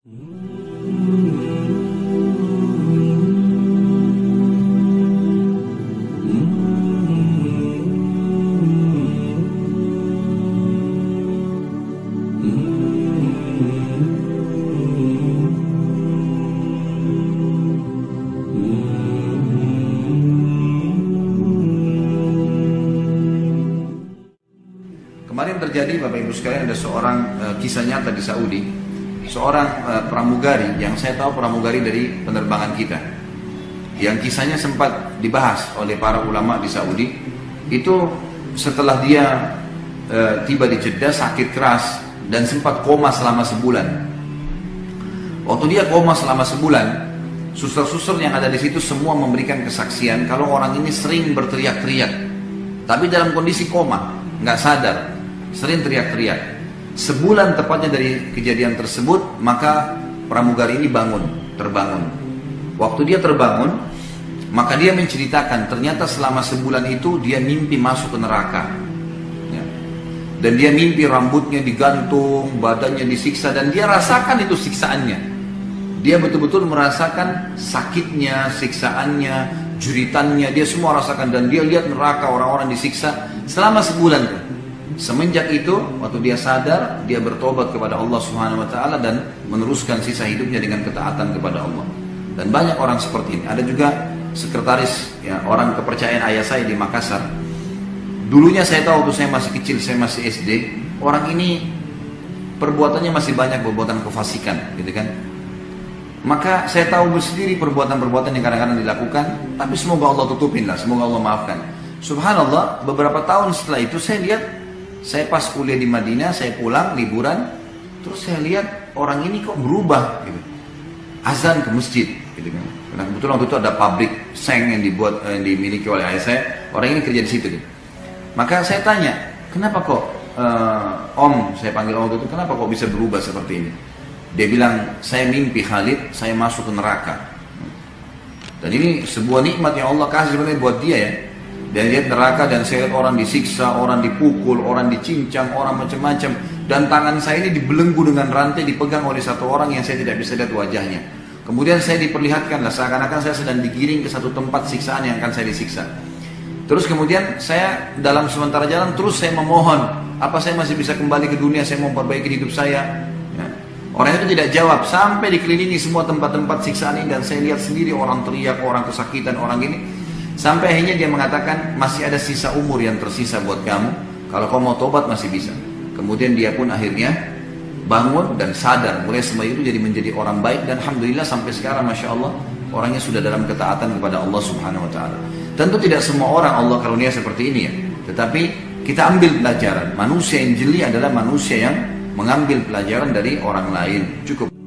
Kemarin terjadi Bapak Ibu sekalian ada seorang uh, kisah nyata di Saudi, seorang uh, pramugari yang saya tahu pramugari dari penerbangan kita, yang kisahnya sempat dibahas oleh para ulama di Saudi. Itu setelah dia uh, tiba di Jeddah sakit keras dan sempat koma selama sebulan. Waktu dia koma selama sebulan, suster-suster yang ada di situ semua memberikan kesaksian kalau orang ini sering berteriak-teriak, tapi dalam kondisi koma, nggak sadar, sering teriak-teriak. Sebulan tepatnya dari kejadian tersebut, maka pramugari ini bangun, terbangun. Waktu dia terbangun, maka dia menceritakan ternyata selama sebulan itu dia mimpi masuk ke neraka. Ya. Dan dia mimpi rambutnya digantung, badannya disiksa, dan dia rasakan itu siksaannya. Dia betul-betul merasakan sakitnya, siksaannya, juritannya, dia semua rasakan dan dia lihat neraka orang-orang disiksa selama sebulan. Semenjak itu, waktu dia sadar, dia bertobat kepada Allah Subhanahu wa taala dan meneruskan sisa hidupnya dengan ketaatan kepada Allah. Dan banyak orang seperti ini. Ada juga sekretaris ya, orang kepercayaan ayah saya di Makassar. Dulunya saya tahu waktu saya masih kecil, saya masih SD, orang ini perbuatannya masih banyak perbuatan kefasikan, gitu kan. Maka saya tahu sendiri perbuatan-perbuatan yang kadang-kadang dilakukan, tapi semoga Allah tutupin lah, semoga Allah maafkan. Subhanallah, beberapa tahun setelah itu saya lihat, saya pas kuliah di Madinah, saya pulang liburan, terus saya lihat orang ini kok berubah, gitu. azan ke masjid, gitu. Karena kebetulan waktu itu ada pabrik seng yang dibuat, eh, yang dimiliki oleh ayah saya, orang ini kerja di situ. Gitu. Maka saya tanya, kenapa kok uh, Om, saya panggil Om itu, kenapa kok bisa berubah seperti ini? Dia bilang, saya mimpi Khalid, saya masuk ke neraka. Dan ini sebuah nikmat yang Allah kasih sebenarnya buat dia ya. Dan lihat neraka dan saya lihat orang disiksa, orang dipukul, orang dicincang, orang macam-macam. Dan tangan saya ini dibelenggu dengan rantai dipegang oleh satu orang yang saya tidak bisa lihat wajahnya. Kemudian saya diperlihatkan lah seakan-akan saya sedang digiring ke satu tempat siksaan yang akan saya disiksa. Terus kemudian saya dalam sementara jalan terus saya memohon, apa saya masih bisa kembali ke dunia, saya mau perbaiki hidup saya. Orang itu tidak jawab sampai dikelilingi semua tempat-tempat siksaan ini dan saya lihat sendiri orang teriak, orang kesakitan, orang ini. Sampai akhirnya dia mengatakan masih ada sisa umur yang tersisa buat kamu. Kalau kau mau tobat masih bisa. Kemudian dia pun akhirnya bangun dan sadar. Mulai semua itu jadi menjadi orang baik dan alhamdulillah sampai sekarang masya Allah orangnya sudah dalam ketaatan kepada Allah Subhanahu Wa Taala. Tentu tidak semua orang Allah karunia seperti ini ya. Tetapi kita ambil pelajaran. Manusia yang jeli adalah manusia yang mengambil pelajaran dari orang lain. Cukup.